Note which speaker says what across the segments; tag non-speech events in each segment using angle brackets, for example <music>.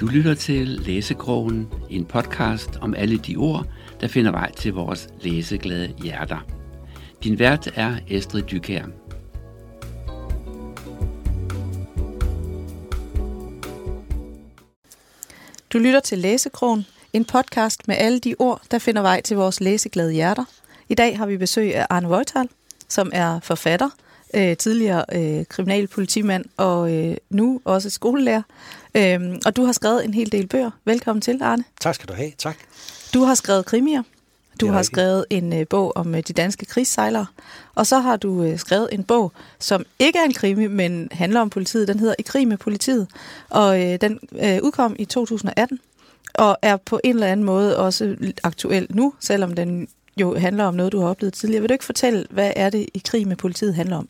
Speaker 1: Du lytter til Læsekrogen, en podcast om alle de ord, der finder vej til vores læseglade hjerter. Din vært er Estrid Dykær.
Speaker 2: Du lytter til Læsekrogen, en podcast med alle de ord, der finder vej til vores læseglade hjerter. I dag har vi besøg af Arne Voital, som er forfatter, øh, tidligere øh, kriminalpolitimand og øh, nu også skolelærer. Øh, og du har skrevet en hel del bøger. Velkommen til, Arne.
Speaker 3: Tak skal du have. Tak.
Speaker 2: Du har skrevet krimier. Du har
Speaker 3: rigtigt.
Speaker 2: skrevet en øh, bog om øh, de danske krigssejlere. Og så har du øh, skrevet en bog, som ikke er en krimi, men handler om politiet. Den hedder I krig med politiet. Og øh, den øh, udkom i 2018 og er på en eller anden måde også aktuel nu, selvom den jo handler om noget, du har oplevet tidligere. Vil du ikke fortælle, hvad er det, I krig med politiet handler om?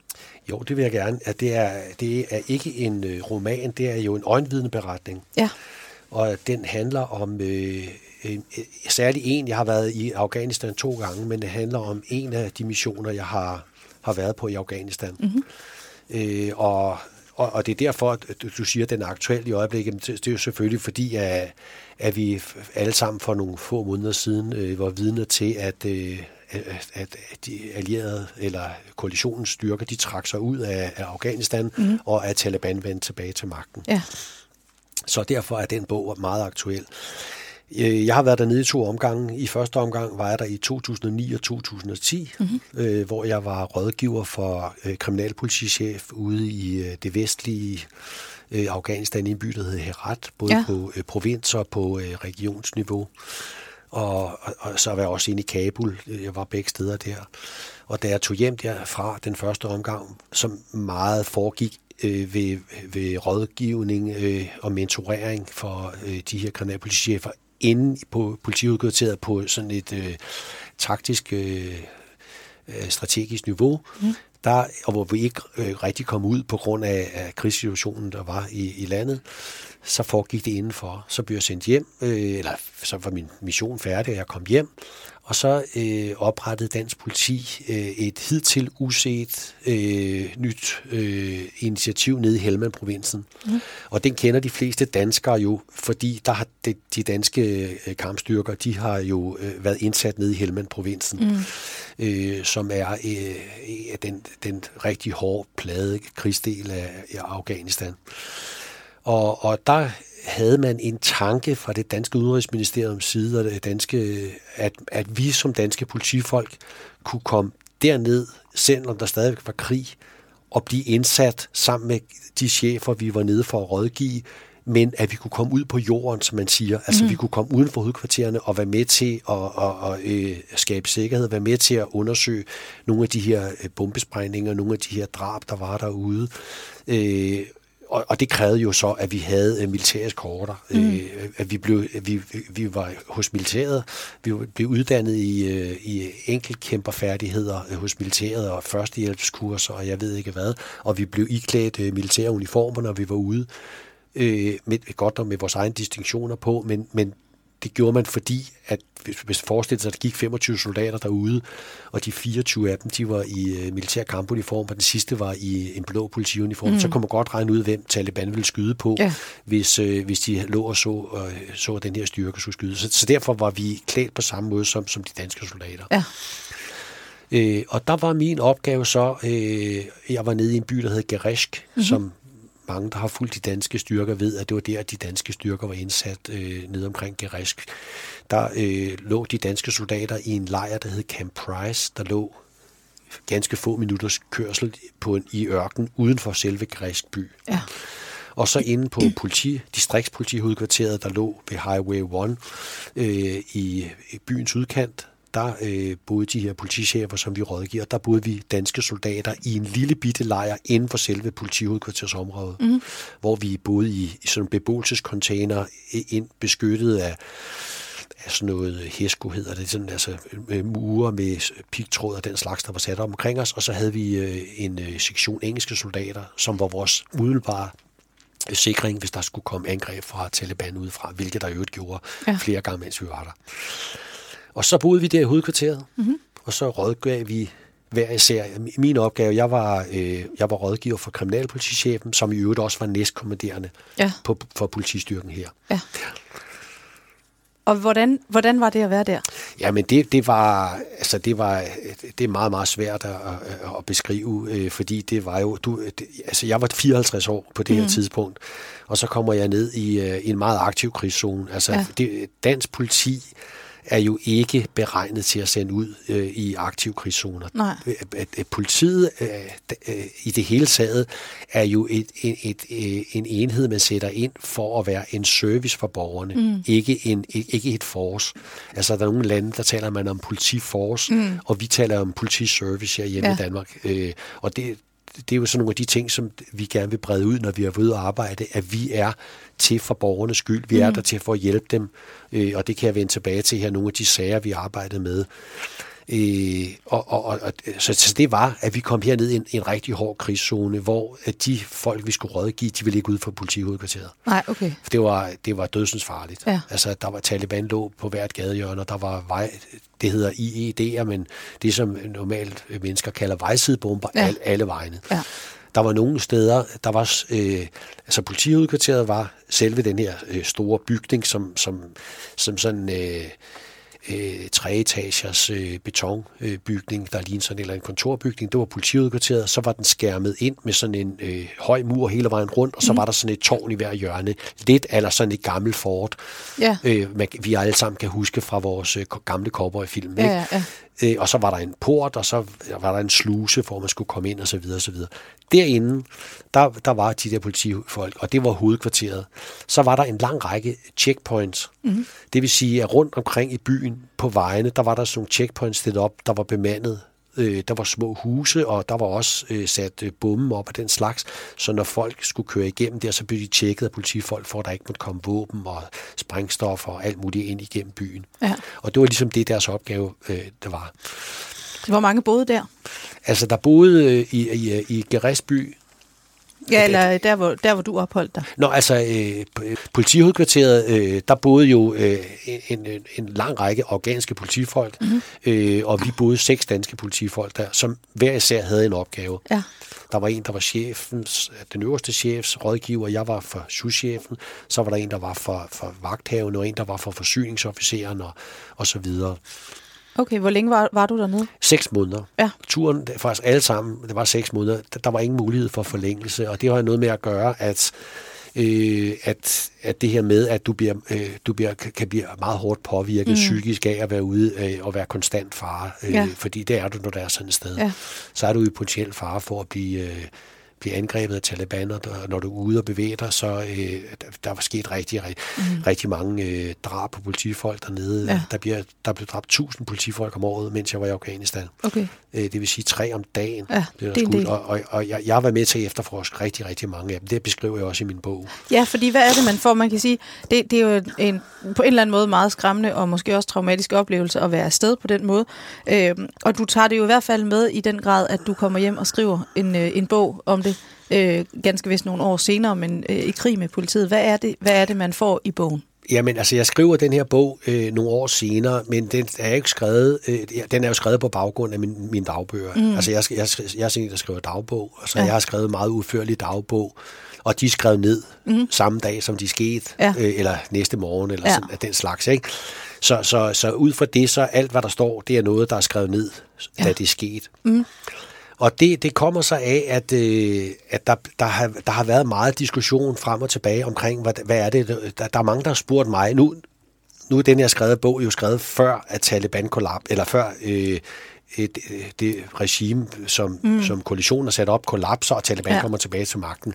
Speaker 3: Jo, det vil jeg gerne. At det, er, det er ikke en øh, roman, det er jo en øjenvidneberetning.
Speaker 2: Ja.
Speaker 3: Og den handler om øh, øh, særlig en, jeg har været i Afghanistan to gange, men det handler om en af de missioner, jeg har, har været på i Afghanistan. Mm-hmm. Øh, og, og, og det er derfor, at du- siger, at den er aktuel i øjeblikket. Det er jo selvfølgelig fordi, at, at vi alle sammen for nogle få måneder siden øh, var vidner til, at, øh, at, at at de allierede eller koalitionens styrker, de trak sig ud af, af Afghanistan, mm. og at Taliban vendte tilbage til magten.
Speaker 2: Ja.
Speaker 3: Så derfor er den bog meget aktuel. Øh, Jeg har været dernede i to omgange. I første omgang var jeg der i 2009 og 2010, mm-hmm. øh, hvor jeg var rådgiver for øh, kriminalpolitichef ude i øh, det vestlige øh, Afghanistan i en by, der hedder Herat, både
Speaker 2: ja.
Speaker 3: på øh, provins og på øh, regionsniveau. Og, og, og så var jeg også inde i Kabul. Jeg var begge steder der. Og da jeg tog hjem derfra den første omgang, som meget foregik øh, ved, ved rådgivning øh, og mentorering for øh, de her kriminalpolitichefer inde på politiudkvarteret på sådan et øh, taktisk øh, øh, strategisk niveau, mm. der, og hvor vi ikke øh, rigtig kom ud på grund af, af krigssituationen, der var i, i landet, så foregik det indenfor. Så blev jeg sendt hjem, øh, eller så var min mission færdig, og jeg kom hjem, og så øh, oprettede dansk politi øh, et hidtil uset øh, nyt øh, initiativ nede i Helmand-provinsen. Mm. Og den kender de fleste danskere jo, fordi der har de, de danske øh, kampstyrker, de har jo øh, været indsat nede i Helmand-provinsen, mm. øh, som er øh, den, den rigtig hårde plade krigsdel af, af Afghanistan. Og, og der havde man en tanke fra det danske udenrigsministeriums side, og det danske, at, at vi som danske politifolk kunne komme derned, selvom der stadig var krig, og blive indsat sammen med de chefer, vi var nede for at rådgive, men at vi kunne komme ud på jorden, som man siger. Altså mm. vi kunne komme uden for hovedkvartererne og være med til at, at, at, øh, skabe sikkerhed, være med til at undersøge nogle af de her øh, bombesprængninger, nogle af de her drab, der var derude. Øh, og, og det krævede jo så, at vi havde militære eskorter. Mm. Øh, at vi, blev, at vi, vi var hos militæret. Vi blev uddannet i, øh, i enkeltkæmperfærdigheder øh, hos militæret og førstehjælpskurser og jeg ved ikke hvad. Og vi blev iklædt øh, militære uniformer, når vi var ude. Øh, med, godt nok med vores egne distinktioner på, men, men det gjorde man, fordi at hvis hvis man forestiller sig, at der gik 25 soldater derude, og de 24 af dem, de var i øh, militær kampuniform, og den sidste var i en blå politiuniform, mm. så kunne man godt regne ud, hvem Taliban ville skyde på,
Speaker 2: Ja.
Speaker 3: hvis, øh, hvis de lå og så, øh, så den her styrke skulle skyde. Så, så derfor var vi klædt på samme måde som, som de danske soldater.
Speaker 2: Ja.
Speaker 3: Øh, og der var min opgave så, øh, jeg var nede i en by, der hed Gereshk, mm-hmm. som mange, der har fulgt de danske styrker, ved, at det var der, de danske styrker var indsat øh, nede omkring Gereshk. Der øh, lå de danske soldater i en lejr, der hed Camp Price, der lå ganske få minutters kørsel på en, i ørken uden for selve Gereshk by.
Speaker 2: Ja.
Speaker 3: Og så inde på politi, distriktspolitihovedkvarteret, der lå ved Highway 1 øh, i byens udkant, der øh, boede de her politichefer, som vi rådgiver. Der boede vi danske soldater i en lille bitte lejr inden for selve politihovedkvartersområdet, mm. hvor vi boede i, i sådan beboelsescontainer ind beskyttet af af sådan noget hæsko hedder det, sådan, altså øh, mure med pigtråd og den slags, der var sat op omkring os, og så havde vi øh, en øh, sektion engelske soldater, som var vores umiddelbare sikring, hvis der skulle komme angreb fra Taliban udefra, hvilket der i øvrigt gjorde
Speaker 2: ja.
Speaker 3: flere gange, mens vi var der. Og så boede vi der i hovedkvarteret, mm-hmm. og så rådgav vi hver især. Min opgave, jeg var, øh, jeg var rådgiver for kriminalpolitichefen, som i øvrigt også var næstkommanderende
Speaker 2: Ja.
Speaker 3: på, for politistyrken her.
Speaker 2: Ja. Og hvordan, hvordan var det at være der?
Speaker 3: Jamen det, det var altså det var det er meget meget svært at, at, beskrive, øh, fordi det var jo du det, altså jeg var 54 år på det her tidspunkt, og så kommer jeg ned i, øh, i en meget aktiv krigszone. Altså
Speaker 2: Ja.
Speaker 3: det, dansk politi er jo ikke beregnet til at sende ud øh, i aktive krigszoner.
Speaker 2: Nej.
Speaker 3: At, at politiet øh, øh, i det hele taget er jo et, et, et, øh, en enhed, man sætter ind for at være en service for borgerne, mm. ikke, en, ikke et force. Altså der er nogle lande, der taler man om politiforce, mm. og vi taler om politiservice her hjemme
Speaker 2: Ja.
Speaker 3: ja. i Danmark. Øh, og det, det er jo sådan nogle af de ting, som vi gerne vil brede ud, når vi er ude og arbejde, at vi er til for borgernes skyld. Vi er der til for at hjælpe dem, øh, og det kan jeg vende tilbage til her, nogle af de sager, vi arbejdede med. Øh, og, og, og, så, så det var, at vi kom herned i en, en rigtig hård krigszone, hvor at de folk, vi skulle rådgive, de ville ikke ud fra politihovedkvarteret.
Speaker 2: Nej, okay.
Speaker 3: For det var, det var dødsens farligt.
Speaker 2: Ja.
Speaker 3: Altså, der var Taliban lå på hvert gadehjørne, og der var vej, det hedder IED'er, men det som normalt mennesker kalder vejsidebomber,
Speaker 2: Ja.
Speaker 3: ja. al, alle vegne.
Speaker 2: Ja.
Speaker 3: Der var nogle steder, der var, øh, altså politihovedkvarteret var selve den her øh, store bygning, som, som, som sådan øh, øh, treetagers øh, betonbygning, bygning, der lignede sådan en eller anden kontorbygning. Det var politihovedkvarteret. Så var den skærmet ind med sådan en øh, høj mur hele vejen rundt, og så mm. var der sådan et tårn i hver hjørne. Lidt eller sådan et gammelt fort,
Speaker 2: Ja.
Speaker 3: øh, man, vi alle sammen kan huske fra vores øh, gamle cowboyfilm.
Speaker 2: Ja,
Speaker 3: ikke?
Speaker 2: ja, ja.
Speaker 3: Øh, og så var der en port, og så var der en sluse, hvor man skulle komme ind, og så videre, og så videre. Derinde, der, der var de der politifolk, og det var hovedkvarteret. Så var der en lang række checkpoints. Mm-hmm. Det vil sige, at rundt omkring i byen på vejene, der var der sådan nogle checkpoints stillet op, der var bemandet. Øh, der var små huse, og der var også øh, sat øh, bomben op af den slags. Så når folk skulle køre igennem der, så blev de tjekket af politifolk, for at der ikke måtte komme våben og sprængstoffer og alt muligt ind igennem byen.
Speaker 2: Ja.
Speaker 3: Og det var ligesom det, deres opgave øh, det var.
Speaker 2: Hvor mange boede der?
Speaker 3: Altså, der boede øh, i, i, i Geræsby...
Speaker 2: Ja, eller der hvor, der, hvor du opholdt dig.
Speaker 3: Nå, altså, øh, politihovedkvarteret, øh, der boede jo øh, en, en, en lang række afghanske politifolk, mm-hmm. øh, og vi boede seks danske politifolk der, som hver især havde en opgave.
Speaker 2: Ja.
Speaker 3: Der var en, der var chefens, den øverste chefs rådgiver, jeg var for souschefen, så var der en, der var for, for vagthaven, og en, der var for forsyningsofficeren, og, og så videre.
Speaker 2: Okay, hvor længe var, var du dernede?
Speaker 3: Seks måneder.
Speaker 2: Ja.
Speaker 3: Turen, faktisk alle sammen, det var seks måneder. Der, var ingen mulighed for forlængelse, og det har noget med at gøre, at, øh, at, at det her med, at du, bliver, øh, du bliver, kan kan blive meget hårdt påvirket mm. psykisk af at være ude øh, og være konstant fare. Øh,
Speaker 2: Ja.
Speaker 3: Fordi det er du, når der er sådan et sted.
Speaker 2: Ja.
Speaker 3: Så er du i potentiel fare for at blive... Øh, blive angrebet af talibaner, og når du er ude og bevæger dig, så øh, der, var sket rigtig, rigtig, mm. rigtig mange øh, drab på politifolk dernede.
Speaker 2: Ja.
Speaker 3: Der, bliver, der blev dræbt 1000 politifolk om året, mens jeg var i Afghanistan.
Speaker 2: Okay.
Speaker 3: Øh, det vil sige tre om dagen.
Speaker 2: Ja,
Speaker 3: blev der
Speaker 2: det er
Speaker 3: skudt. Og, og, og jeg, jeg været med til at efterforske rigtig, rigtig mange af dem. Det beskriver jeg også i min bog.
Speaker 2: Ja, fordi hvad er det, man får? Man kan sige, det, det er jo en, på en eller anden måde meget skræmmende og måske også traumatisk oplevelse at være afsted på den måde. Øhm, og du tager det jo i hvert fald med i den grad, at du kommer hjem og skriver en, øh, en bog om det, øh, ganske vist nogle år senere, men øh, i krig med politiet. Hvad er, det, hvad er det, man får i bogen?
Speaker 3: Jamen, altså, jeg skriver den her bog øh, nogle år senere, men den er ikke skrevet, øh, den er jo skrevet på baggrund af min, mine dagbøger. Mm. Altså, jeg, jeg, jeg er sådan en, der skriver dagbog, så
Speaker 2: Ja.
Speaker 3: jeg har skrevet meget udførlig dagbog, og de er skrevet ned mm. samme dag, som de skete,
Speaker 2: Ja.
Speaker 3: øh, eller næste morgen, eller
Speaker 2: Ja.
Speaker 3: sådan, af den slags, ikke? Så, så, så ud fra det, så alt, hvad der står, det er noget, der er skrevet ned,
Speaker 2: Ja.
Speaker 3: da det er sket. Mm. Og det, det kommer så af, at, øh, at der, der, har, der har været meget diskussion frem og tilbage omkring, hvad, hvad er det, der, der er mange, der har spurgt mig, nu, nu er den her skrevet bog jo skrevet før, at Taliban kollap, eller før øh, et, øh, det regime, som, mm. som koalitionen har sat op, kollapser, og Taliban
Speaker 2: Ja.
Speaker 3: kommer tilbage til magten.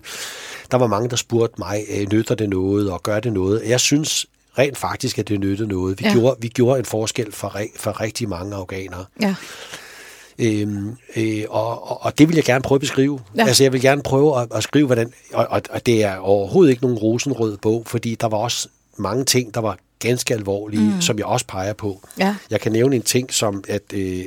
Speaker 3: Der var mange, der spurgte mig, øh, nytter det noget, og gør det noget? Jeg synes rent faktisk, at det nyttede noget. Vi,
Speaker 2: Ja.
Speaker 3: gjorde, vi gjorde en forskel for, for rigtig mange afghanere.
Speaker 2: Ja.
Speaker 3: Øhm, øh, og, og, og det vil jeg gerne prøve at beskrive.
Speaker 2: Ja.
Speaker 3: Altså jeg vil gerne prøve at, at skrive, hvordan... Og, og, og det er overhovedet ikke nogen rosenrød bog, fordi der var også mange ting, der var ganske alvorlige, mm. som jeg også peger på.
Speaker 2: Ja.
Speaker 3: Jeg kan nævne en ting som, at, øh,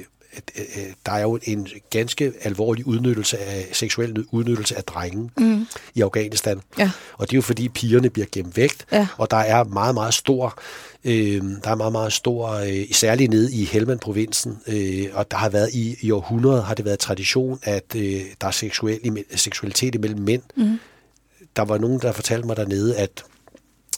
Speaker 3: der er jo en ganske alvorlig udnyttelse af seksuel udnyttelse af drenge mm. i Afghanistan.
Speaker 2: Ja.
Speaker 3: Og det er jo fordi pigerne bliver gemt væk,
Speaker 2: Ja.
Speaker 3: og der er meget, meget stor Øh, der er meget, meget stor, øh, særligt nede i Helmand-provinsen, øh, og der har været i, i århundreder har det været tradition, at øh, der er seksuel, seksualitet imellem mænd. Mm. Der var nogen, der fortalte mig dernede, at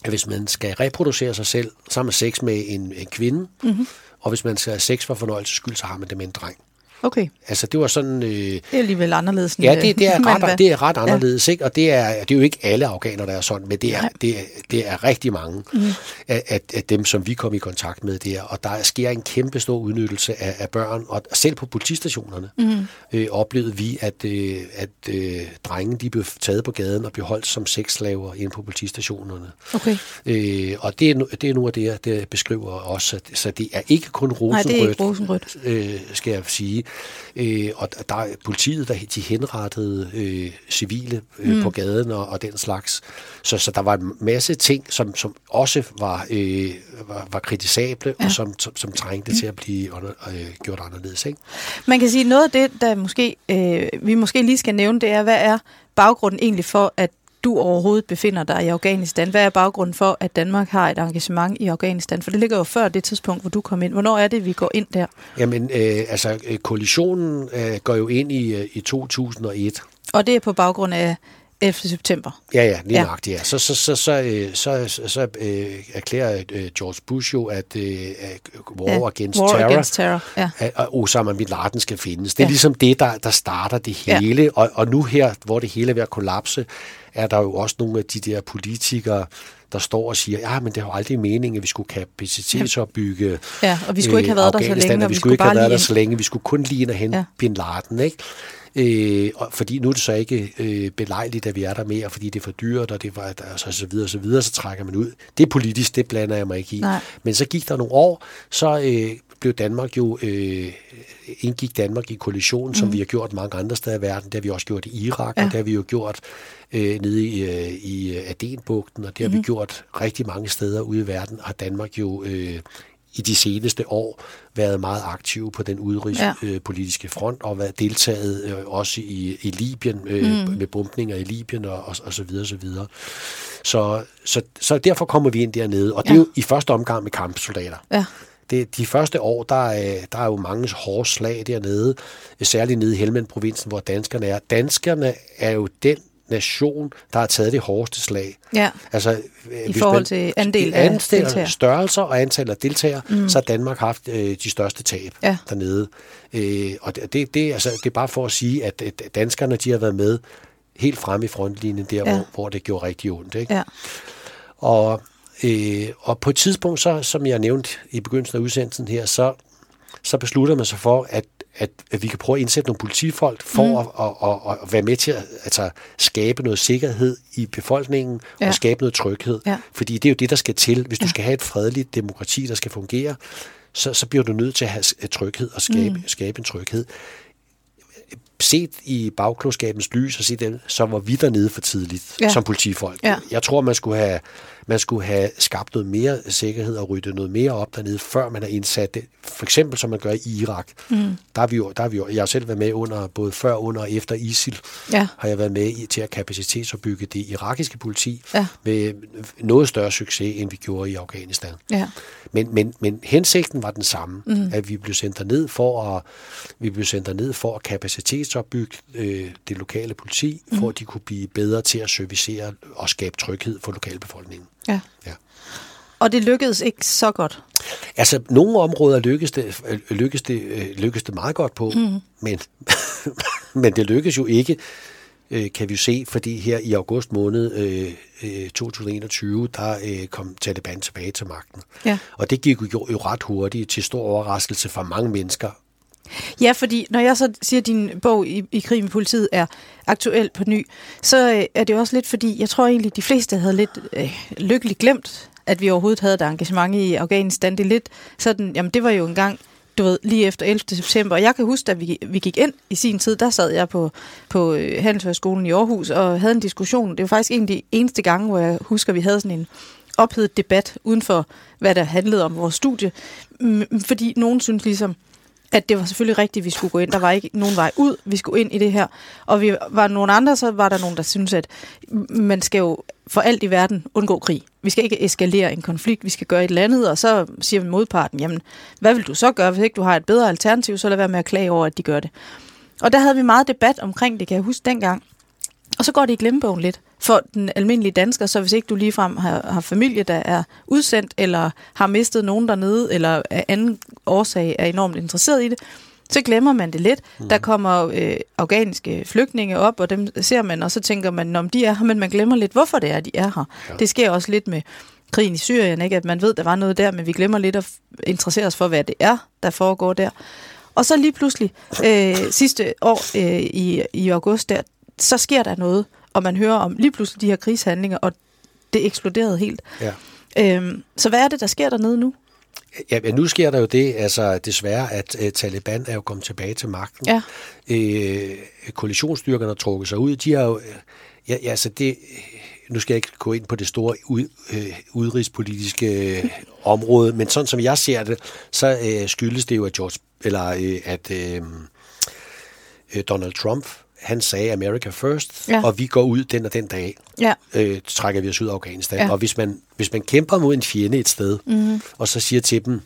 Speaker 3: at hvis man skal reproducere sig selv, så har man sex med en, en kvinde, mm-hmm og hvis man skal have sex for fornøjelses skyld, så har man det med en dreng.
Speaker 2: Okay,
Speaker 3: Altså, det var sådan... Øh,
Speaker 2: det er alligevel anderledes.
Speaker 3: ja, det, det, er <laughs>
Speaker 2: øh,
Speaker 3: ret, det er ret anderledes, ikke? Og det er, det er jo ikke alle afghanere, der er sådan, men det er, det er, det er rigtig mange mm. af, af, af dem, som vi kom i kontakt med der. Og der sker en kæmpe stor udnyttelse af, af børn, og selv på politistationerne mm. øh, oplevede vi, at, øh, at øh, drenge de blev taget på gaden og blev holdt som sexslaver inde på politistationerne.
Speaker 2: Okay,
Speaker 3: Øh, og det er, det er nu af det, det beskriver også. Så, så det er ikke kun
Speaker 2: nej,
Speaker 3: rosenrødt
Speaker 2: det er ikke rosenrødt.
Speaker 3: øh, skal jeg sige. Øh, og der er politiet, der de henrettede øh, civile øh, mm. på gaden og, og den slags. Så, så der var en masse ting, som, som også var, øh, var, var kritisable, ja. og som, som, som trængte mm. til at blive under, øh, gjort anderledes. Ikke?
Speaker 2: Man kan sige, noget af det, der måske, øh, vi måske lige skal nævne, det er, hvad er baggrunden egentlig for, at du overhovedet befinder dig i Afghanistan? Hvad er baggrunden for, at Danmark har et engagement i Afghanistan? For det ligger jo før det tidspunkt, hvor du kom ind. Hvornår er det, vi går ind der?
Speaker 3: Jamen, øh, altså, øh, koalitionen øh, går jo ind i, øh, i 2001,
Speaker 2: Og det er på baggrund af 11. september.
Speaker 3: Ja, ja, lige
Speaker 2: Ja.
Speaker 3: ja. nøjagtigt, ja. Så, så, så, så, øh, så, så, så øh, erklærer øh, George Bush jo, at øh, war
Speaker 2: Ja,
Speaker 3: against
Speaker 2: War
Speaker 3: terror,
Speaker 2: against terror, ja.
Speaker 3: at Osama Bin Laden skal findes. Det er
Speaker 2: Ja.
Speaker 3: ja. ligesom det, der, der starter det
Speaker 2: Ja.
Speaker 3: hele. Og, og nu her, hvor det hele er ved at kollapse, er der jo også nogle af de der politikere, der står og siger, ja, men det har jo aldrig meningen, at vi skulle kapacitetsopbygge
Speaker 2: Ja, og vi skulle ikke have været der så
Speaker 3: Afghanistan,
Speaker 2: længe,
Speaker 3: vi
Speaker 2: vi
Speaker 3: skulle ikke have været der så længe, vi skulle kun lige ind og hente
Speaker 2: Ja.
Speaker 3: ja. Bin Laden, ikke? Øh, og fordi nu er det så ikke øh, belejligt, at vi er der mere, fordi det er for dyrt, og det var altså, så videre, så videre, så trækker man ud. Det er politisk, det blander jeg mig ikke i.
Speaker 2: Nej.
Speaker 3: Men så gik der nogle år, så øh, blev Danmark jo, øh, indgik Danmark i koalitionen, som vi har gjort mange andre steder i verden. Det har vi også gjort i Irak,
Speaker 2: Ja.
Speaker 3: og det har vi jo gjort øh, nede i, øh, i Adenbugten, og det har vi gjort rigtig mange steder ude i verden, har Danmark jo øh, i de seneste år været meget aktive på den
Speaker 2: Ja.
Speaker 3: udenrigspolitiske front og været deltaget øh, også i, i Libyen øh, mm. med bombninger i Libyen og, og, og så videre så videre. Så, så, så derfor kommer vi ind dernede, og det er
Speaker 2: Ja.
Speaker 3: jo i første omgang med kampsoldater.
Speaker 2: Ja,
Speaker 3: Det, de første år, der er, der er jo mange hårde slag dernede, særligt nede i Helmand-provinsen, hvor danskerne er. Danskerne er jo den nation, der har taget det hårdeste slag.
Speaker 2: ja.
Speaker 3: Altså, I
Speaker 2: forhold til andel af deltagere.
Speaker 3: størrelser og antal af deltagere, mm. så har Danmark haft øh, de største tab
Speaker 2: Ja.
Speaker 3: dernede. Øh, og det, det, altså, det er bare for at sige, at, at danskerne de har været med helt fremme i frontlinjen der,
Speaker 2: ja.
Speaker 3: hvor, hvor det gjorde rigtig ondt. Ikke?
Speaker 2: ja.
Speaker 3: Og, øh, og på et tidspunkt, så, som jeg nævnte i begyndelsen af udsendelsen her, så, så beslutter man sig for, at, at, at vi kan prøve at indsætte nogle politifolk for mm. at, at, at, at være med til at altså, skabe noget sikkerhed i befolkningen
Speaker 2: Ja.
Speaker 3: ja. og skabe noget tryghed.
Speaker 2: Ja.
Speaker 3: Fordi det er jo det, der skal til. Hvis du skal have et fredeligt demokrati, der skal fungere, så, så bliver du nødt til at have tryghed og skabe, mm. skabe en tryghed set i bagklodskabens lys og set det, så var vi dernede for tidligt
Speaker 2: Ja.
Speaker 3: ja. som politifolk.
Speaker 2: Ja.
Speaker 3: Jeg tror, man skulle have man skulle have skabt noget mere sikkerhed og ryddet noget mere op dernede, før man har indsat det. For eksempel som man gør i Irak. Mm. Der har vi jo, der har vi jo, jeg har selv været med under, både før, under og efter ISIL,
Speaker 2: Ja.
Speaker 3: har jeg været med i, til at kapacitetsopbygge det irakiske politi
Speaker 2: Ja.
Speaker 3: med noget større succes, end vi gjorde i Afghanistan.
Speaker 2: Ja.
Speaker 3: Men, men, men hensigten var den samme, mm. at vi blev sendt ned for at vi blev sendt ned for at kapacitetsopbygge øh, det lokale politi, mm. for at de kunne blive bedre til at servicere og skabe tryghed for lokalbefolkningen.
Speaker 2: Ja.
Speaker 3: Ja.
Speaker 2: Og det lykkedes ikke så godt.
Speaker 3: Altså, nogle områder lykkedes det, øh, lykkedes det, øh, lykkedes det meget godt på, mm. men, <laughs> men det lykkedes jo ikke, øh, kan vi se, fordi her i august måned øh, øh, 2021, der øh, kom Taliban tilbage til magten.
Speaker 2: Ja.
Speaker 3: Og det gik jo, jo ret hurtigt til stor overraskelse for mange mennesker.
Speaker 2: Ja, fordi når jeg så siger, at din bog i, i krig med politiet er aktuel på ny, så øh, er det også lidt fordi, jeg tror egentlig, de fleste havde lidt øh, lykkeligt glemt, at vi overhovedet havde et engagement i Afghanistan. Det er lidt sådan, jamen det var jo engang, du ved, lige efter 11. september. Og jeg kan huske, at vi, vi gik ind i sin tid, der sad jeg på, på øh, Handelshøjskolen i Aarhus og havde en diskussion. Det var faktisk en af de eneste gange, hvor jeg husker, at vi havde sådan en ophedet debat uden for, hvad der handlede om vores studie. Fordi nogen synes ligesom, at det var selvfølgelig rigtigt, at vi skulle gå ind. Der var ikke nogen vej ud, vi skulle ind i det her. Og vi var nogle andre, så var der nogen, der synes, at man skal jo for alt i verden undgå krig. Vi skal ikke eskalere en konflikt, vi skal gøre et eller andet, og så siger vi modparten, jamen, hvad vil du så gøre, hvis ikke du har et bedre alternativ, så lad være med at klage over, at de gør det. Og der havde vi meget debat omkring det, kan jeg huske dengang. Og så går det i glemmebogen lidt for den almindelige dansker, så hvis ikke du ligefrem har, har familie, der er udsendt, eller har mistet nogen dernede, eller af anden årsag er enormt interesseret i det, så glemmer man det lidt. Mm. Der kommer øh, afghaniske flygtninge op, og dem ser man, og så tænker man, om de er her, men man glemmer lidt, hvorfor det er, de er her. Ja. Det sker også lidt med krigen i Syrien, ikke? at man ved, der var noget der, men vi glemmer lidt at interessere os for, hvad det er, der foregår der. Og så lige pludselig, øh, sidste år øh, i, i august der, så sker der noget, og man hører om lige pludselig de her krigshandlinger, og det eksploderede helt. Ja. Øhm, så hvad er det, der sker dernede nu?
Speaker 3: Ja, nu sker der jo det, altså desværre, at uh, Taliban er jo kommet tilbage til magten. Ja. Øh, koalitionsstyrkerne har trukket sig ud. De har jo, ja, ja, altså det, nu skal jeg ikke gå ind på det store ud, øh, udrigspolitiske øh, område, men sådan som jeg ser det, så øh, skyldes det jo, at George, eller øh, at øh, øh Donald Trump han sagde America first, ja. og vi går ud den og den dag, ja. øh, trækker vi os ud af Afghanistan. Ja. Og hvis man, hvis man kæmper mod en fjende et sted, mm-hmm. og så siger til dem,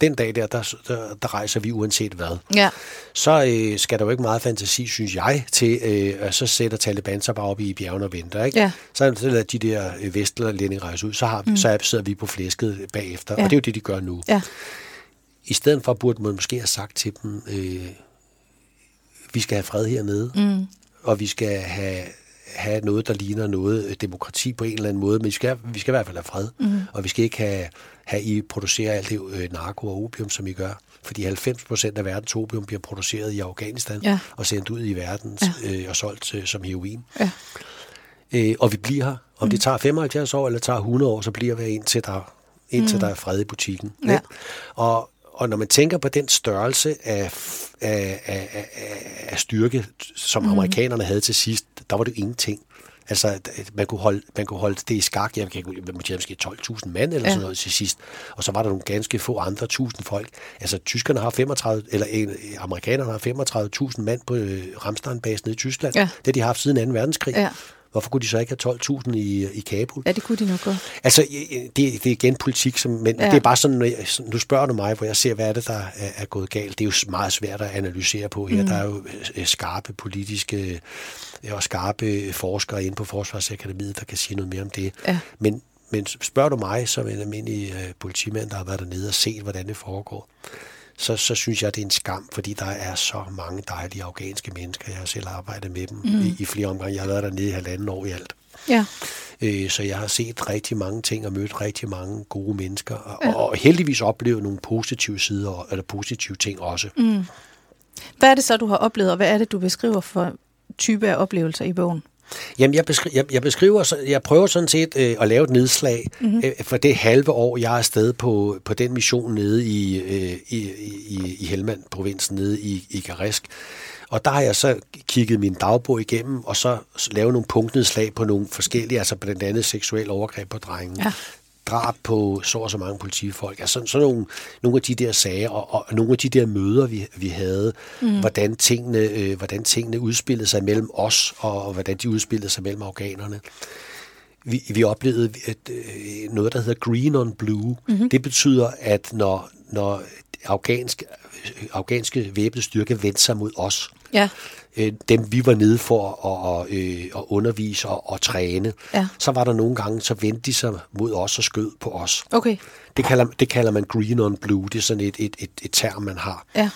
Speaker 3: den dag der, der, der, der rejser vi uanset hvad, ja. så øh, skal der jo ikke meget fantasi, synes jeg, til, øh, at så sætter Taliban sig bare op i bjergene og venter. Ikke? Ja. Så, så lader de der øh, vestlændinge rejse ud, så, har, mm. så sidder vi på flæsket bagefter, ja. og det er jo det, de gør nu. Ja. I stedet for burde man måske have sagt til dem, øh, vi skal have fred hernede, mm. og vi skal have, have noget, der ligner noget øh, demokrati på en eller anden måde, men vi skal, vi skal i hvert fald have fred, mm. og vi skal ikke have, have I producere alt det øh, narko og opium, som I gør. Fordi 90 procent af verdens opium bliver produceret i Afghanistan ja. og sendt ud i verden ja. øh, og solgt øh, som heroin. Ja. Øh, og vi bliver her. Om mm. det tager 75 år eller tager 100 år, så bliver vi indtil der, indtil mm. der er fred i butikken. Ja. Og og når man tænker på den størrelse af, af, af, af styrke, som mm. amerikanerne havde til sidst, der var det jo ingenting. Altså, man kunne holde, man kunne holde det i skak. Jeg kan måske 12.000 mand eller ja. sådan noget til sidst. Og så var der nogle ganske få andre tusind folk. Altså, tyskerne har 35, eller en, amerikanerne har 35.000 mand på øh, Ramstein-basen i Tyskland. Ja. Det har de haft siden 2. verdenskrig. Ja. Hvorfor kunne de så ikke have 12.000 i, i Kabul?
Speaker 2: Ja, det kunne de nok godt.
Speaker 3: Altså, det, det er igen politik, som, men ja. det er bare sådan, når jeg, nu spørger du mig, hvor jeg ser, hvad er det, der er, er gået galt. Det er jo meget svært at analysere på her. Mm. Der er jo øh, skarpe politiske øh, og skarpe forskere inde på Forsvarsakademiet, der kan sige noget mere om det. Ja. Men, men spørger du mig, som en almindelig uh, politimand, der har været dernede og set, hvordan det foregår, så, så synes jeg, det er en skam, fordi der er så mange dejlige afghanske mennesker. Jeg har selv arbejdet med dem mm. i, i flere omgange. Jeg har været dernede i halvanden år i alt. Ja. Øh, så jeg har set rigtig mange ting og mødt rigtig mange gode mennesker. Og, ja. og heldigvis oplevet nogle positive sider, eller positive ting også. Mm.
Speaker 2: Hvad er det så, du har oplevet, og hvad er det, du beskriver for type af oplevelser i bogen?
Speaker 3: Jamen, jeg, beskriver, jeg, jeg beskriver, jeg prøver sådan set øh, at lave et nedslag mm-hmm. øh, for det halve år, jeg er afsted på, på den mission nede i, øh, i, i, i Helmand-provinsen, nede i, i Garisk. Og der har jeg så kigget min dagbog igennem, og så lavet nogle punktnedslag på nogle forskellige, altså blandt andet seksuel overgreb på drengen. Ja drab på så og så mange politifolk. Altså sådan nogle, nogle af de der sager, og, og nogle af de der møder, vi, vi havde, mm. hvordan, tingene, øh, hvordan tingene udspillede sig mellem os, og, og hvordan de udspillede sig mellem afghanerne. Vi, vi oplevede at, øh, noget, der hedder green on blue. Mm-hmm. Det betyder, at når, når afghanske, afghanske væbnede styrke vendte sig mod os, ja øh, dem vi var nede for at, at, øh, at undervise og at træne, ja. så var der nogle gange, så vendte de sig mod os og skød på os. Okay. Det kalder, det kalder man green on blue, det er sådan et, et, et, et term, man har. Ja.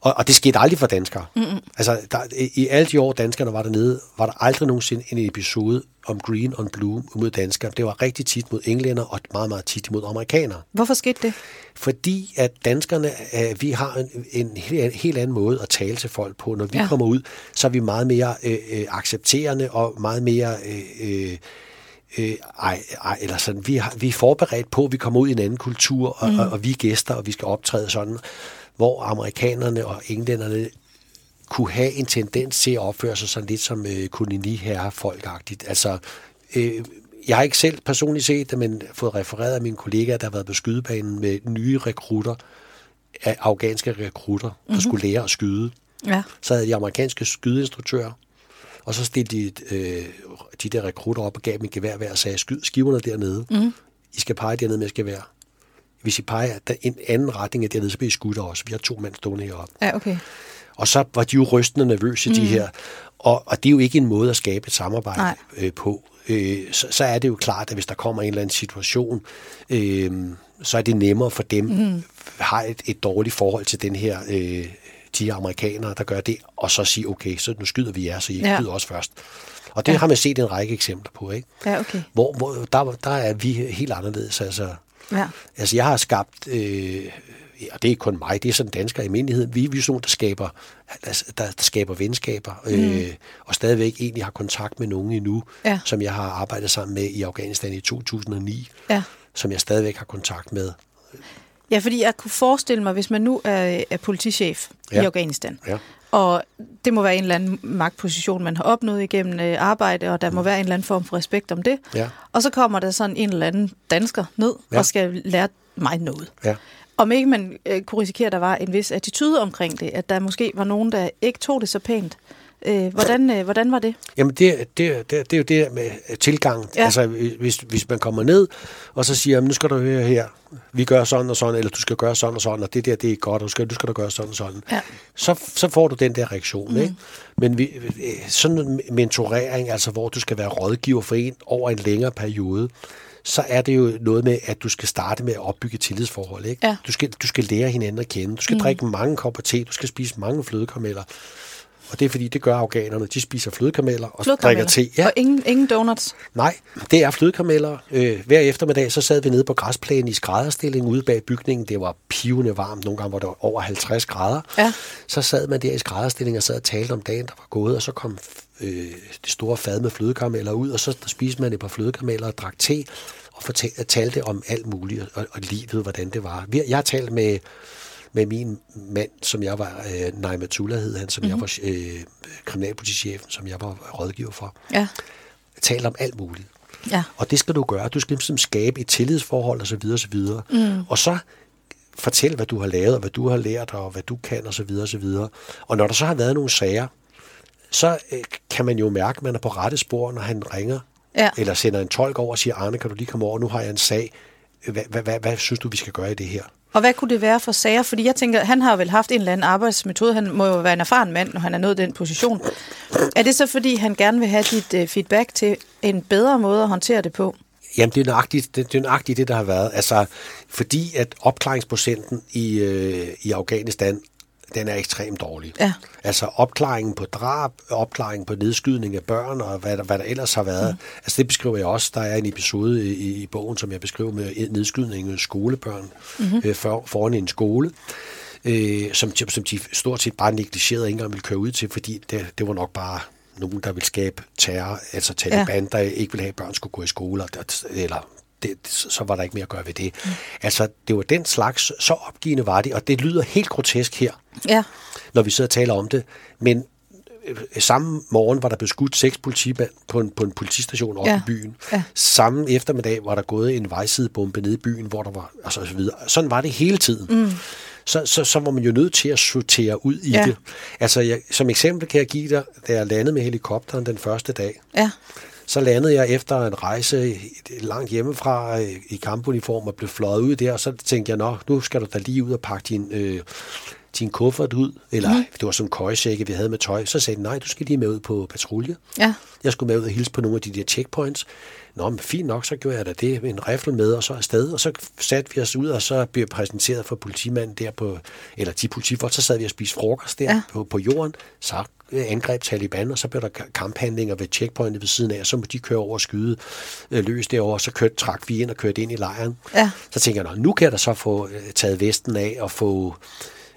Speaker 3: Og, og det skete aldrig for danskere. Mm-hmm. Altså, der, i alle de år, danskerne var dernede, var der aldrig nogensinde en episode om green on blue mod danskere. Det var rigtig tit mod englænder og meget, meget tit mod amerikanere.
Speaker 2: Hvorfor skete det?
Speaker 3: Fordi at danskerne, øh, vi har en, en helt, helt anden måde at tale til folk på. Når vi ja. kommer ud, så er vi meget mere øh, øh, accepterende og meget mere... Øh, øh, øh, ej, ej, eller sådan, vi, har, vi er forberedt på, at vi kommer ud i en anden kultur, og, mm. og, og vi er gæster, og vi skal optræde sådan hvor amerikanerne og englænderne kunne have en tendens til at opføre sig sådan lidt som øh, koloniherrefolkagtigt. Altså, øh, jeg har ikke selv personligt set det, men fået refereret af mine kollegaer, der har været på skydebanen med nye rekrutter, af afghanske rekrutter, der mm-hmm. skulle lære at skyde.
Speaker 2: Ja.
Speaker 3: Så havde de amerikanske skydeinstruktører, og så stillede de øh, de der rekrutter op og gav dem et gevær hver og sagde, skyd skiverne dernede. Mm. I skal pege dernede med et gevær. Hvis I peger der en anden retning af dernede, så bliver I skudt også. Vi har to mænd stående heroppe.
Speaker 2: Ja, okay.
Speaker 3: Og så var de jo rystende nervøse, mm. de her. Og, og det er jo ikke en måde at skabe et samarbejde øh, på. Øh, så, så er det jo klart, at hvis der kommer en eller anden situation, øh, så er det nemmere for dem, mm. har et, et dårligt forhold til den her øh, de amerikanere, der gør det, og så sige, okay, så nu skyder vi jer, så I ja. skyder os først. Og det ja. har man set en række eksempler på, ikke?
Speaker 2: Ja, okay.
Speaker 3: Hvor, hvor der, der er vi helt anderledes. Altså,
Speaker 2: ja.
Speaker 3: altså jeg har skabt, øh, og det er ikke kun mig, det er sådan dansker i almindelighed, vi, vi er sådan der skaber, altså, der, der skaber venskaber, mm. øh, og stadigvæk egentlig har kontakt med nogen endnu,
Speaker 2: ja.
Speaker 3: som jeg har arbejdet sammen med i Afghanistan i 2009,
Speaker 2: ja.
Speaker 3: som jeg stadigvæk har kontakt med.
Speaker 2: Ja, fordi jeg kunne forestille mig, hvis man nu er, er politichef ja. i Afghanistan,
Speaker 3: ja.
Speaker 2: Og det må være en eller anden magtposition, man har opnået igennem øh, arbejde, og der må være en eller anden form for respekt om det.
Speaker 3: Ja.
Speaker 2: Og så kommer der sådan en eller anden dansker ned
Speaker 3: Ja.
Speaker 2: og skal lære mig noget.
Speaker 3: Ja.
Speaker 2: Om ikke man øh, kunne risikere, at der var en vis attitude omkring det, at der måske var nogen, der ikke tog det så pænt. Øh, hvordan, øh, hvordan var det?
Speaker 3: Jamen, det, det, det, det er jo det med tilgang.
Speaker 2: Ja.
Speaker 3: Altså, hvis, hvis man kommer ned, og så siger, nu skal du høre her, vi gør sådan og sådan, eller du skal gøre sådan og sådan, og det der, det er godt, og du skal, du skal da gøre sådan og sådan.
Speaker 2: Ja.
Speaker 3: Så, så får du den der reaktion, mm. ikke? Men vi, sådan en mentorering, altså hvor du skal være rådgiver for en over en længere periode, så er det jo noget med, at du skal starte med at opbygge tillidsforhold. Ikke?
Speaker 2: Ja.
Speaker 3: Du, skal, du skal lære hinanden at kende. Du skal mm. drikke mange kopper te. Du skal spise mange flødekarameller. Og det er fordi, det gør afghanerne. De spiser flødekarameller og drikker te.
Speaker 2: Ja. Og ingen, ingen donuts?
Speaker 3: Nej, det er flødekarameller. Øh, hver eftermiddag, så sad vi nede på græsplænen i skrædderstilling ude bag bygningen. Det var pivende varmt. Nogle gange var det over 50 grader.
Speaker 2: Ja.
Speaker 3: Så sad man der i skrædderstilling og sad og talte om dagen, der var gået. Og så kom øh, det store fad med flødekarameller ud, og så spiste man et par flødekarameller og drak te og fortalte, talte om alt muligt, og, og livet, hvordan det var. Jeg har talt med, med min mand, som jeg var, øh, Naimatullah hed han, som mm-hmm. jeg var øh, kriminalpolitichefen, som jeg var rådgiver for.
Speaker 2: Ja.
Speaker 3: Talt om alt muligt.
Speaker 2: Ja.
Speaker 3: Og det skal du gøre. Du skal ligesom skabe et tillidsforhold osv. osv. Mm. Og så fortæl, hvad du har lavet, og hvad du har lært, og hvad du kan osv. osv. Og når der så har været nogle sager, så øh, kan man jo mærke, at man er på rette spor, når han ringer,
Speaker 2: Ja.
Speaker 3: eller sender en tolk over og siger, Arne, kan du lige komme over, nu har jeg en sag. Hvad, hvad, hvad, hvad synes du, vi skal gøre i det her?
Speaker 2: Og hvad kunne det være for sager? Fordi jeg tænker, han har vel haft en eller anden arbejdsmetode. Han må jo være en erfaren mand, når han er nået den position. Er det så, fordi han gerne vil have dit øh, feedback til en bedre måde at håndtere det på?
Speaker 3: Jamen, det er nøjagtigt det, det, er nøjagtigt det der har været. Altså, fordi at opklaringsprocenten i, øh, i Afghanistan, den er ekstremt dårlig.
Speaker 2: Ja.
Speaker 3: Altså opklaringen på drab, opklaringen på nedskydning af børn, og hvad der, hvad der ellers har været. Mm. Altså det beskriver jeg også. Der er en episode i, i bogen, som jeg beskriver med nedskydning af skolebørn mm-hmm. øh, for, foran en skole. Øh, som, som de stort set bare negligerede ikke engang ville køre ud til, fordi det, det var nok bare nogen, der ville skabe terror, altså Taliban, ja. der ikke ville have, at børn skulle gå i skole, eller det, så var der ikke mere at gøre ved det. Mm. Altså, det var den slags, så opgivende var det, og det lyder helt grotesk her,
Speaker 2: Ja.
Speaker 3: når vi sidder og taler om det, men øh, samme morgen var der beskudt seks politimænd på en, på en politistation oppe
Speaker 2: Ja.
Speaker 3: i byen.
Speaker 2: Ja.
Speaker 3: Samme eftermiddag var der gået en vejsidebombe nede i byen, hvor der var, altså og så videre. Sådan var det hele tiden. Mm. Så, så, så var man jo nødt til at sortere ud i
Speaker 2: Ja.
Speaker 3: det. Altså, jeg, som eksempel kan jeg give dig, da jeg landede med helikopteren den første dag,
Speaker 2: Ja.
Speaker 3: Så landede jeg efter en rejse langt hjemmefra øh, i kampuniform og blev fløjet ud der, og så tænkte jeg, nå, nu skal du da lige ud og pakke din, øh, din kuffert ud, eller mm. det var sådan en køjesække, vi havde med tøj. Så sagde de, nej, du skal lige med ud på patrulje.
Speaker 2: Ja.
Speaker 3: Jeg skulle med ud og hilse på nogle af de der checkpoints. Nå, men fint nok, så gjorde jeg da det med en rifle med, og så afsted. Og så satte vi os ud, og så blev jeg præsenteret for politimanden der på, eller de politifolk, så sad vi og spiste frokost der
Speaker 2: Ja.
Speaker 3: på, på jorden. Så angreb Taliban, og så blev der ka- kamphandlinger ved checkpointet ved siden af, og så må de køre over og skyde øh, løs derover, så kørte, trak vi ind og kørte ind i lejren.
Speaker 2: Ja.
Speaker 3: Så tænker jeg, nu kan jeg da så få øh, taget vesten af og få,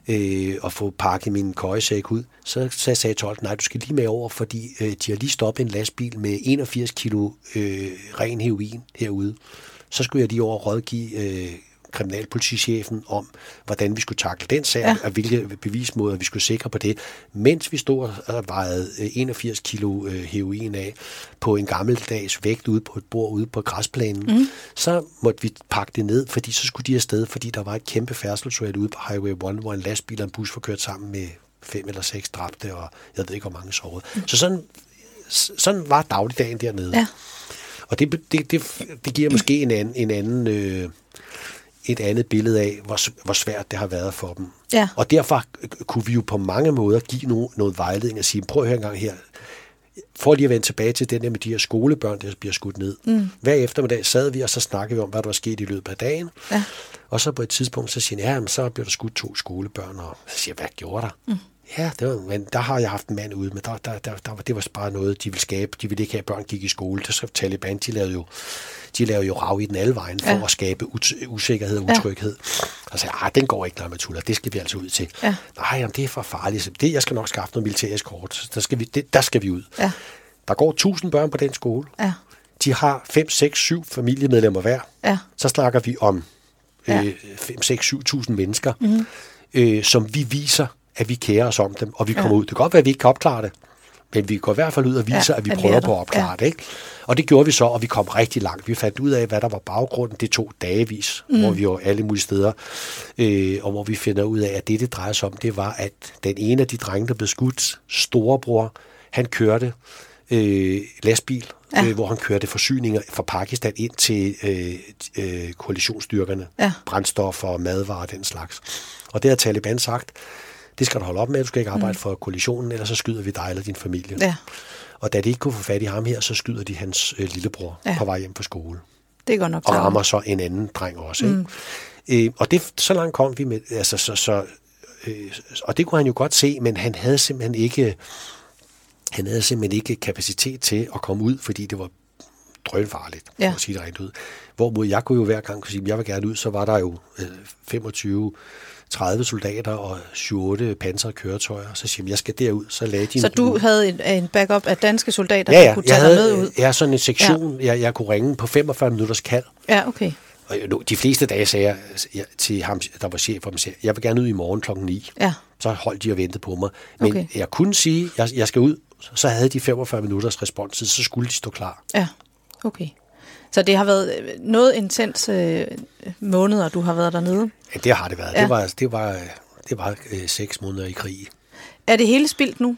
Speaker 3: øh, og få pakket min køjesæk ud. Så, så sagde tolken, nej, du skal lige med over, fordi øh, de har lige stoppet en lastbil med 81 kilo øh, ren heroin herude. Så skulle jeg lige over og rådgive øh, kriminalpolitichefen om, hvordan vi skulle takle den sag, ja. og hvilke bevismåder vi skulle sikre på det, mens vi stod og vejede 81 kilo heroin af på en gammeldags vægt ude på et bord ude på græsplænen, mm. så måtte vi pakke det ned, fordi så skulle de afsted, fordi der var et kæmpe færdselsuheld ude på Highway 1, hvor en lastbil og en bus var kørt sammen med fem eller seks dræbte, og jeg ved ikke, hvor mange sårede. Mm. Så sådan, sådan var dagligdagen dernede. Ja. Og det, det, det, det giver <clears throat> måske en anden, en anden øh, et andet billede af, hvor, hvor svært det har været for dem. Ja. Og derfor kunne vi jo på mange måder give no, noget vejledning og sige, prøv at høre en gang her, for lige at vende tilbage til den der med de her skolebørn, der bliver skudt ned. Mm. Hver eftermiddag sad vi, og så snakkede vi om, hvad der var sket i løbet af dagen. Ja. Og så på et tidspunkt, så siger jeg, ja, så bliver der skudt to skolebørn, og så siger jeg, hvad gjorde der? Mm. Ja, det var, men der har jeg haft en mand ude, men der, der, der, der, det var bare noget, de ville skabe. De ville ikke have, at børn gik i skole. Det så Taliban, de lavede jo, de lavede jo rav i den alle vejen for ja. at skabe usikkerhed og utryghed. Ja. Og sagde, ah, den går ikke, Lamatullah, det skal vi altså ud til. Ja. Nej, jamen, det er for farligt. Det, jeg skal nok skaffe noget militær eskort. Der skal vi, det, der skal vi ud. Ja. Der går tusind børn på den skole. Ja. De har 5, 6, 7 familiemedlemmer hver. Ja. Så snakker vi om øh, 5, 6, 7.000 mennesker, mm-hmm. øh, som vi viser at vi kærer os om dem, og vi kommer ja. ud. Det kan godt være, at vi ikke kan opklare det, men vi går i hvert fald ud og viser, ja, at vi prøver på at opklare ja. det. Ikke? Og det gjorde vi så, og vi kom rigtig langt. Vi fandt ud af, hvad der var baggrunden. Det tog dagevis, mm. hvor vi var alle mulige steder, øh, og hvor vi finder ud af, at det, det drejer sig om, det var, at den ene af de drenge, der blev skudt, storebror, han kørte øh, lastbil, ja. øh, hvor han kørte forsyninger fra Pakistan ind til øh, øh, koalitionsstyrkerne. Ja. Brændstoffer og madvarer og den slags. Og det har Taliban sagt, det skal du holde op med, du skal ikke arbejde mm. for koalitionen, ellers så skyder vi dig eller din familie. Ja. Og da de ikke kunne få fat i ham her, så skyder de hans øh, lillebror ja. på vej hjem på skole.
Speaker 2: Det går nok
Speaker 3: Og rammer så en anden dreng også. Mm. Ikke? Øh, og det, så langt kom vi med, altså så, så øh, og det kunne han jo godt se, men han havde simpelthen ikke, han havde simpelthen ikke kapacitet til at komme ud, fordi det var drønfarligt, ja. for at sige det rent ud. Hvorimod jeg kunne jo hver gang sige, at jeg vil gerne ud, så var der jo øh, 25 30 soldater og 28 pansrede køretøjer. Så siger jeg, jeg skal derud. Så lagde de
Speaker 2: Så du havde en, en backup af danske soldater, ja, ja. der kunne tage
Speaker 3: jeg
Speaker 2: havde, med ud?
Speaker 3: Jeg har sådan en sektion, ja. jeg, jeg kunne ringe på 45 minutters kald.
Speaker 2: Ja, okay.
Speaker 3: Og de fleste dage sagde jeg til ham, der var chef for mig, sagde, jeg vil gerne ud i morgen klokken 9. Ja. Så holdt de og ventede på mig. Men okay. jeg kunne sige, jeg, jeg skal ud, så havde de 45 minutters responstid, så skulle de stå klar.
Speaker 2: Ja, okay. Så det har været øh, noget intens øh, måneder, du har været dernede?
Speaker 3: Ja, det har det været. Ja. Det var, det var, det var øh, seks måneder i krig.
Speaker 2: Er det hele spildt nu?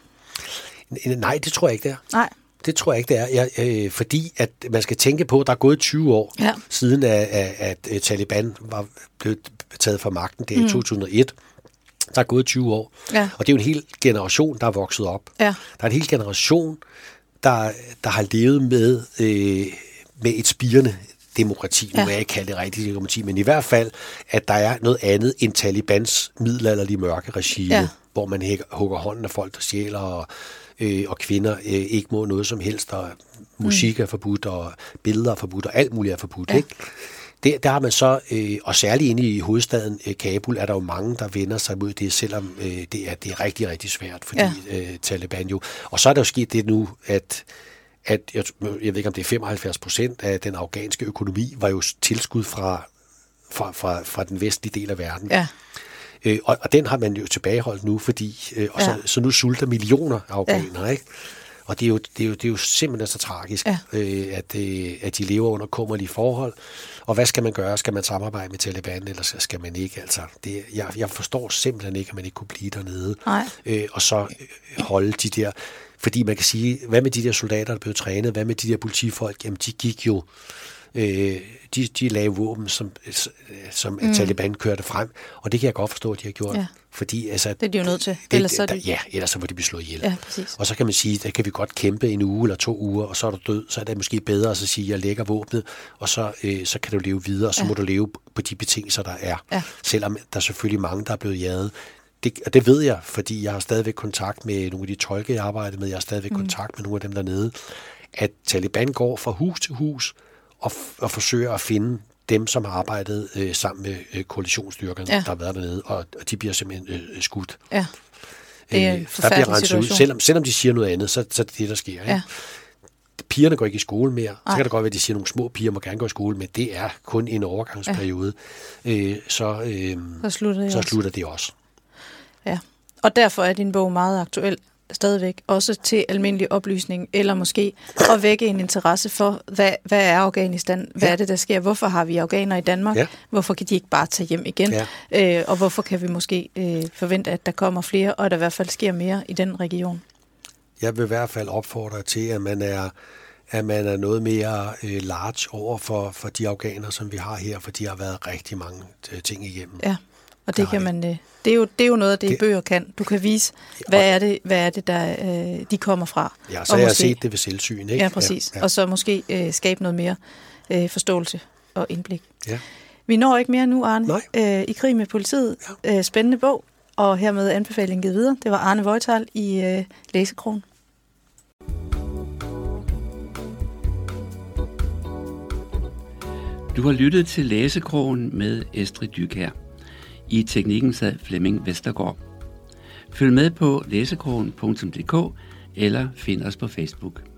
Speaker 3: Nej, det tror jeg ikke, det er.
Speaker 2: Nej.
Speaker 3: Det tror jeg ikke, det er. Jeg, øh, fordi at man skal tænke på, at der er gået 20 år ja. siden, at, at, at øh, Taliban var blevet taget fra magten. Det er mm. i 2001. Der er gået 20 år. Ja. Og det er jo en hel generation, der er vokset op. Ja. Der er en hel generation, der, der har levet med øh, med et spirende demokrati. Nu ja. jeg ikke kalde det rigtigt demokrati, men i hvert fald, at der er noget andet end Talibans middelalderlige mørke regime, ja. hvor man hugger hånden af folk, der stjæler, og, øh, og kvinder øh, ikke må noget som helst, og musik mm. er forbudt, og billeder er forbudt, og alt muligt er forbudt. Ja. Ikke? Der, der har man så, øh, og særligt inde i hovedstaden øh, Kabul, er der jo mange, der vender sig mod det, selvom øh, det, er, det er rigtig, rigtig svært, fordi ja. øh, Taliban jo... Og så er der jo sket det nu, at at jeg, jeg ved ikke om det er 75 procent af den afghanske økonomi var jo tilskud fra, fra, fra, fra den vestlige del af verden. Ja. Øh, og, og den har man jo tilbageholdt nu, fordi øh, og så, ja. så nu sulter millioner af afghanere, ja. ikke? Og det er, jo, det, er jo, det er jo simpelthen så tragisk, ja. øh, at, øh, at de lever under kummerlige forhold. Og hvad skal man gøre? Skal man samarbejde med Taliban, eller skal man ikke? Altså, det, jeg, jeg forstår simpelthen ikke, at man ikke kunne blive dernede. Nej. Øh, og så holde de der fordi man kan sige, hvad med de der soldater, der blev trænet? Hvad med de der politifolk? Jamen, de gik jo... Øh, de, de lagde våben, som, som mm. Taliban kørte frem. Og det kan jeg godt forstå, at de har gjort. Ja. Fordi, altså,
Speaker 2: det er de jo nødt til.
Speaker 3: Det, ellers så de... Ja, ellers så må de blive slået ihjel.
Speaker 2: Ja,
Speaker 3: og så kan man sige, der kan vi godt kæmpe en uge eller to uger, og så er du død. Så er det måske bedre at sige, at jeg lægger våbnet, og så, øh, så kan du leve videre, og så ja. må du leve på de betingelser, der er. Ja. Selvom der er selvfølgelig mange, der er blevet jaget det, og det ved jeg, fordi jeg har stadigvæk kontakt med nogle af de tolke, jeg arbejder med. Jeg har stadigvæk mm. kontakt med nogle af dem dernede. At Taliban går fra hus til hus og, og forsøger at finde dem, som har arbejdet øh, sammen med øh, koalitionsstyrkerne, ja. der har været dernede, og, og de bliver simpelthen øh, skudt. Ja.
Speaker 2: Det er øh, en der bliver
Speaker 3: ud. Selvom, selvom de siger noget andet, så, så er det det, der sker. Ikke? pigerne går ikke i skole mere. Ej. Så kan det godt være, at de siger, at nogle små piger må gerne gå i skole, men det er kun en overgangsperiode. Ja. Øh, så, øh, så slutter det så også. Slutter det også.
Speaker 2: Ja, og derfor er din bog meget aktuel stadigvæk, også til almindelig oplysning, eller måske at vække en interesse for, hvad, hvad er Afghanistan? Hvad ja. er det, der sker? Hvorfor har vi afghaner i Danmark? Ja. Hvorfor kan de ikke bare tage hjem igen? Ja. Øh, og hvorfor kan vi måske øh, forvente, at der kommer flere, og at der i hvert fald sker mere i den region?
Speaker 3: Jeg vil i hvert fald opfordre til, at man er at man er noget mere øh, large over for, for de afghanere, som vi har her, for de har været rigtig mange øh, ting igennem.
Speaker 2: Ja. Og det kan man, øh, det er jo, det er jo noget af det, det, bøger kan. Du kan vise, hvad er det, hvad er det der øh, de kommer fra.
Speaker 3: Ja, så og jeg måske, har set det ved selvsyn. Ikke?
Speaker 2: Ja, præcis. Ja, ja. Og så måske øh, skabe noget mere øh, forståelse og indblik. Ja. Vi når ikke mere nu, Arne. Nej. Øh, I krig med politiet. Ja. Øh, spændende bog. Og hermed anbefalingen givet videre. Det var Arne Vojtal i øh, Læsekronen.
Speaker 1: Du har lyttet til Læsekrogen med Estrid Dykær. I teknikken sad Flemming Vestergaard. Følg med på læsekrogen.dk eller find os på Facebook.